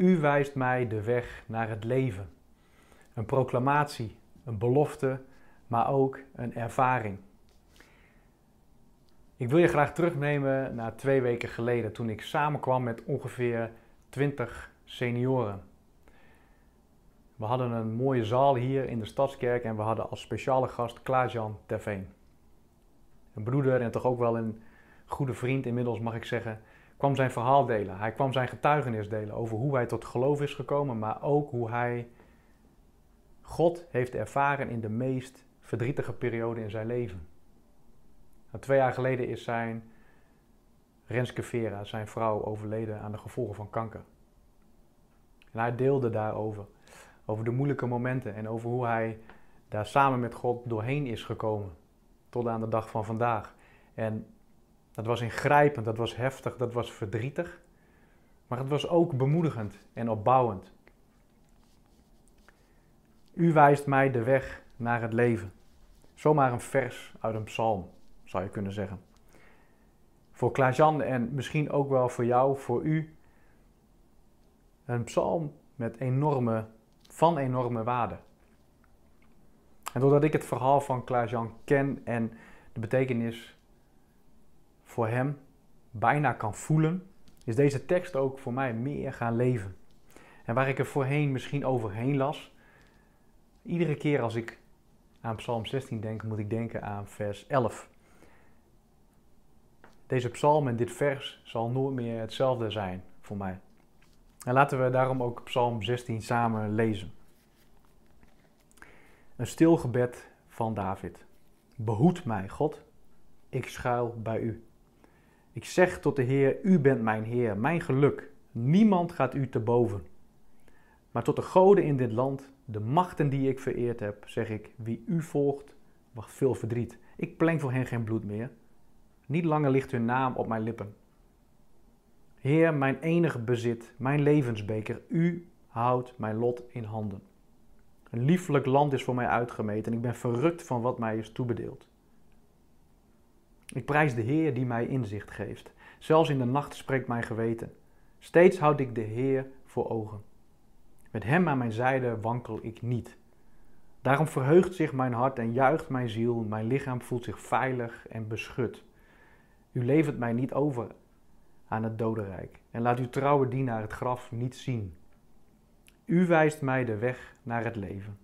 U wijst mij de weg naar het leven. Een proclamatie, een belofte, maar ook een ervaring. Ik wil je graag terugnemen naar twee weken geleden toen ik samenkwam met ongeveer 20 senioren. We hadden een mooie zaal hier in de Stadskerk en we hadden als speciale gast Klaas-Jan Terveen. Een broeder en toch ook wel een goede vriend inmiddels mag ik zeggen, kwam zijn verhaal delen. Hij kwam zijn getuigenis delen over hoe hij tot geloof is gekomen, maar ook hoe hij God heeft ervaren in de meest verdrietige periode in zijn leven. Nou, twee jaar geleden is zijn Renske Vera, zijn vrouw, overleden aan de gevolgen van kanker. En hij deelde daarover, over de moeilijke momenten en over hoe hij daar samen met God doorheen is gekomen, tot aan de dag van vandaag. En dat was ingrijpend, dat was heftig, dat was verdrietig, maar het was ook bemoedigend en opbouwend. U wijst mij de weg naar het leven. Zomaar een vers uit een psalm, zou je kunnen zeggen. Voor Klaas-Jan en misschien ook wel voor jou, voor u, een psalm met enorme, van enorme waarde. En doordat ik het verhaal van Klaas-Jan ken en de betekenis voor hem bijna kan voelen, is deze tekst ook voor mij meer gaan leven. En waar ik er voorheen misschien overheen las, iedere keer als ik aan Psalm 16 denk, moet ik denken aan vers 11. Deze psalm en dit vers zal nooit meer hetzelfde zijn voor mij. En laten we daarom ook Psalm 16 samen lezen. Een stil gebed van David. Behoed mij, God, ik schuil bij u. Ik zeg tot de Heer, u bent mijn Heer, mijn geluk. Niemand gaat u te boven. Maar tot de goden in dit land, de machten die ik vereerd heb, zeg ik, wie u volgt, wacht veel verdriet. Ik pleng voor hen geen bloed meer. Niet langer ligt hun naam op mijn lippen. Heer, mijn enige bezit, mijn levensbeker, u houdt mijn lot in handen. Een lieflijk land is voor mij uitgemeten en ik ben verrukt van wat mij is toebedeeld. Ik prijs de Heer die mij inzicht geeft. Zelfs in de nacht spreekt mijn geweten. Steeds houd ik de Heer voor ogen. Met Hem aan mijn zijde wankel ik niet. Daarom verheugt zich mijn hart en juicht mijn ziel. Mijn lichaam voelt zich veilig en beschut. U levert mij niet over aan het dodenrijk en laat uw trouwe dienaar het graf niet zien. U wijst mij de weg naar het leven.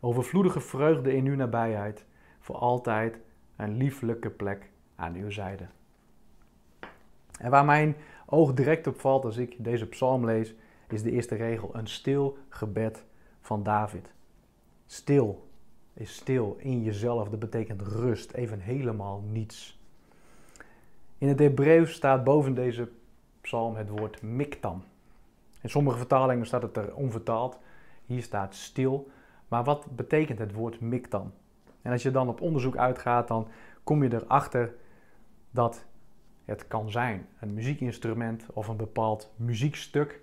Overvloedige vreugde in uw nabijheid, voor altijd een lieflijke plek aan uw zijde. En waar mijn oog direct op valt als ik deze psalm lees, is de eerste regel: een stil gebed van David. Stil is stil in jezelf, dat betekent rust, even helemaal niets. In het Hebreeuws staat boven deze psalm het woord miktam. In sommige vertalingen staat het er onvertaald. Hier staat stil. Maar wat betekent het woord miktam? En als je dan op onderzoek uitgaat, dan kom je erachter dat het kan zijn een muziekinstrument of een bepaald muziekstuk.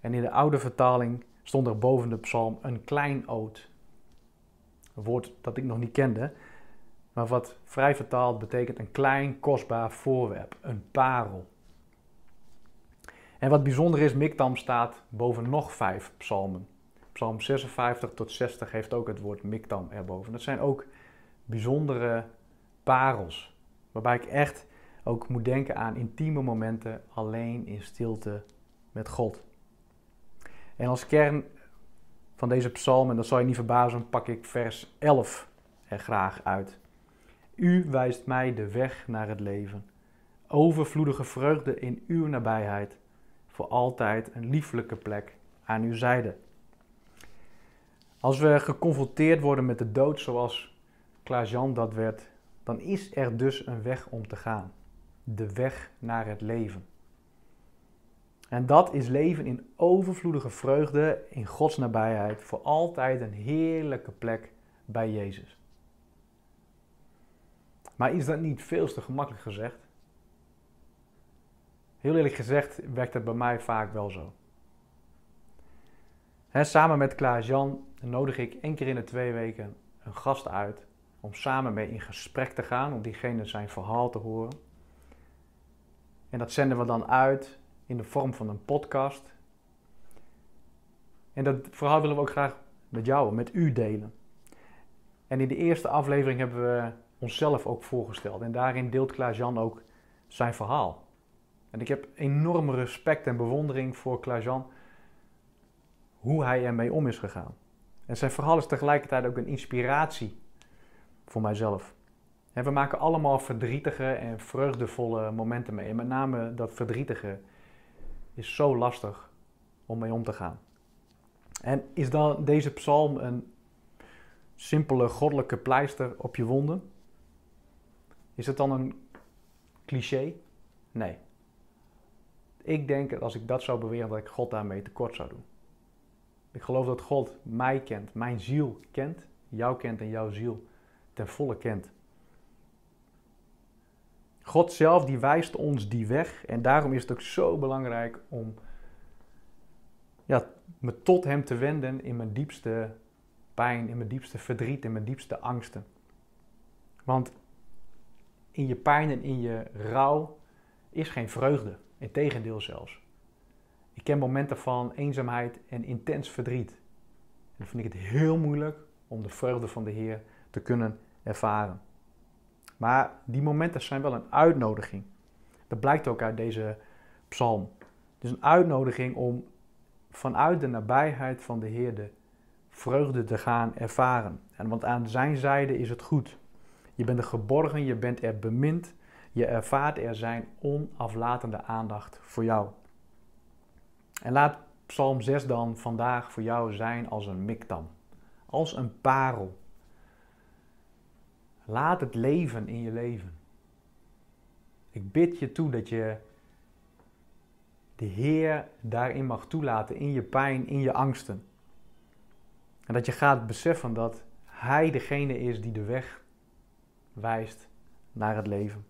En in de oude vertaling stond er boven de psalm een klein oot. Een woord dat ik nog niet kende, maar wat vrij vertaald betekent een klein kostbaar voorwerp, een parel. En wat bijzonder is, Miktam staat boven nog vijf psalmen. Psalm 56 tot 60 heeft ook het woord Miktam erboven. Dat zijn ook bijzondere parels. Waarbij ik echt ook moet denken aan intieme momenten alleen in stilte met God. En als kern van deze psalm, en dat zal je niet verbazen, pak ik vers 11 er graag uit. U wijst mij de weg naar het leven. Overvloedige vreugde in uw nabijheid. Voor altijd een lieflijke plek aan uw zijde. Als we geconfronteerd worden met de dood zoals Klaas-Jan dat werd, dan is er dus een weg om te gaan. De weg naar het leven. En dat is leven in overvloedige vreugde, in Gods nabijheid, voor altijd een heerlijke plek bij Jezus. Maar is dat niet veel te gemakkelijk gezegd? Heel eerlijk gezegd werkt het bij mij vaak wel zo. Samen met Klaas-Jan nodig ik één keer in de twee weken een gast uit om samen mee in gesprek te gaan, om diegene zijn verhaal te horen. En dat zenden we dan uit in de vorm van een podcast. En dat verhaal willen we ook graag met jou, met u delen. En in de eerste aflevering hebben we onszelf ook voorgesteld. En daarin deelt Klaas-Jan ook zijn verhaal. En ik heb enorm respect en bewondering voor Klaas-Jan, hoe hij ermee om is gegaan. En zijn verhaal is tegelijkertijd ook een inspiratie voor mijzelf. We maken allemaal verdrietige en vreugdevolle momenten mee. En met name dat verdrietige is zo lastig om mee om te gaan. En is dan deze psalm een simpele goddelijke pleister op je wonden? Is het dan een cliché? Nee. Ik denk dat als ik dat zou beweren, dat ik God daarmee tekort zou doen. Ik geloof dat God mij kent, mijn ziel kent, jou kent en jouw ziel ten volle kent. God zelf die wijst ons die weg en daarom is het ook zo belangrijk om ja, me tot Hem te wenden in mijn diepste pijn, in mijn diepste verdriet, in mijn diepste angsten. Want in je pijn en in je rouw is geen vreugde, integendeel zelfs. Ik ken momenten van eenzaamheid en intens verdriet. En dan vind ik het heel moeilijk om de vreugde van de Heer te kunnen ervaren. Maar die momenten zijn wel een uitnodiging. Dat blijkt ook uit deze psalm. Het is een uitnodiging om vanuit de nabijheid van de Heer de vreugde te gaan ervaren. En want aan zijn zijde is het goed. Je bent er geborgen, je bent er bemind, je ervaart er zijn onaflatende aandacht voor jou. En laat Psalm 6 dan vandaag voor jou zijn als een miktam, als een parel. Laat het leven in je leven. Ik bid je toe dat je de Heer daarin mag toelaten, in je pijn, in je angsten. En dat je gaat beseffen dat Hij degene is die de weg wijst naar het leven.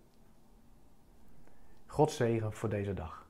God zegen voor deze dag.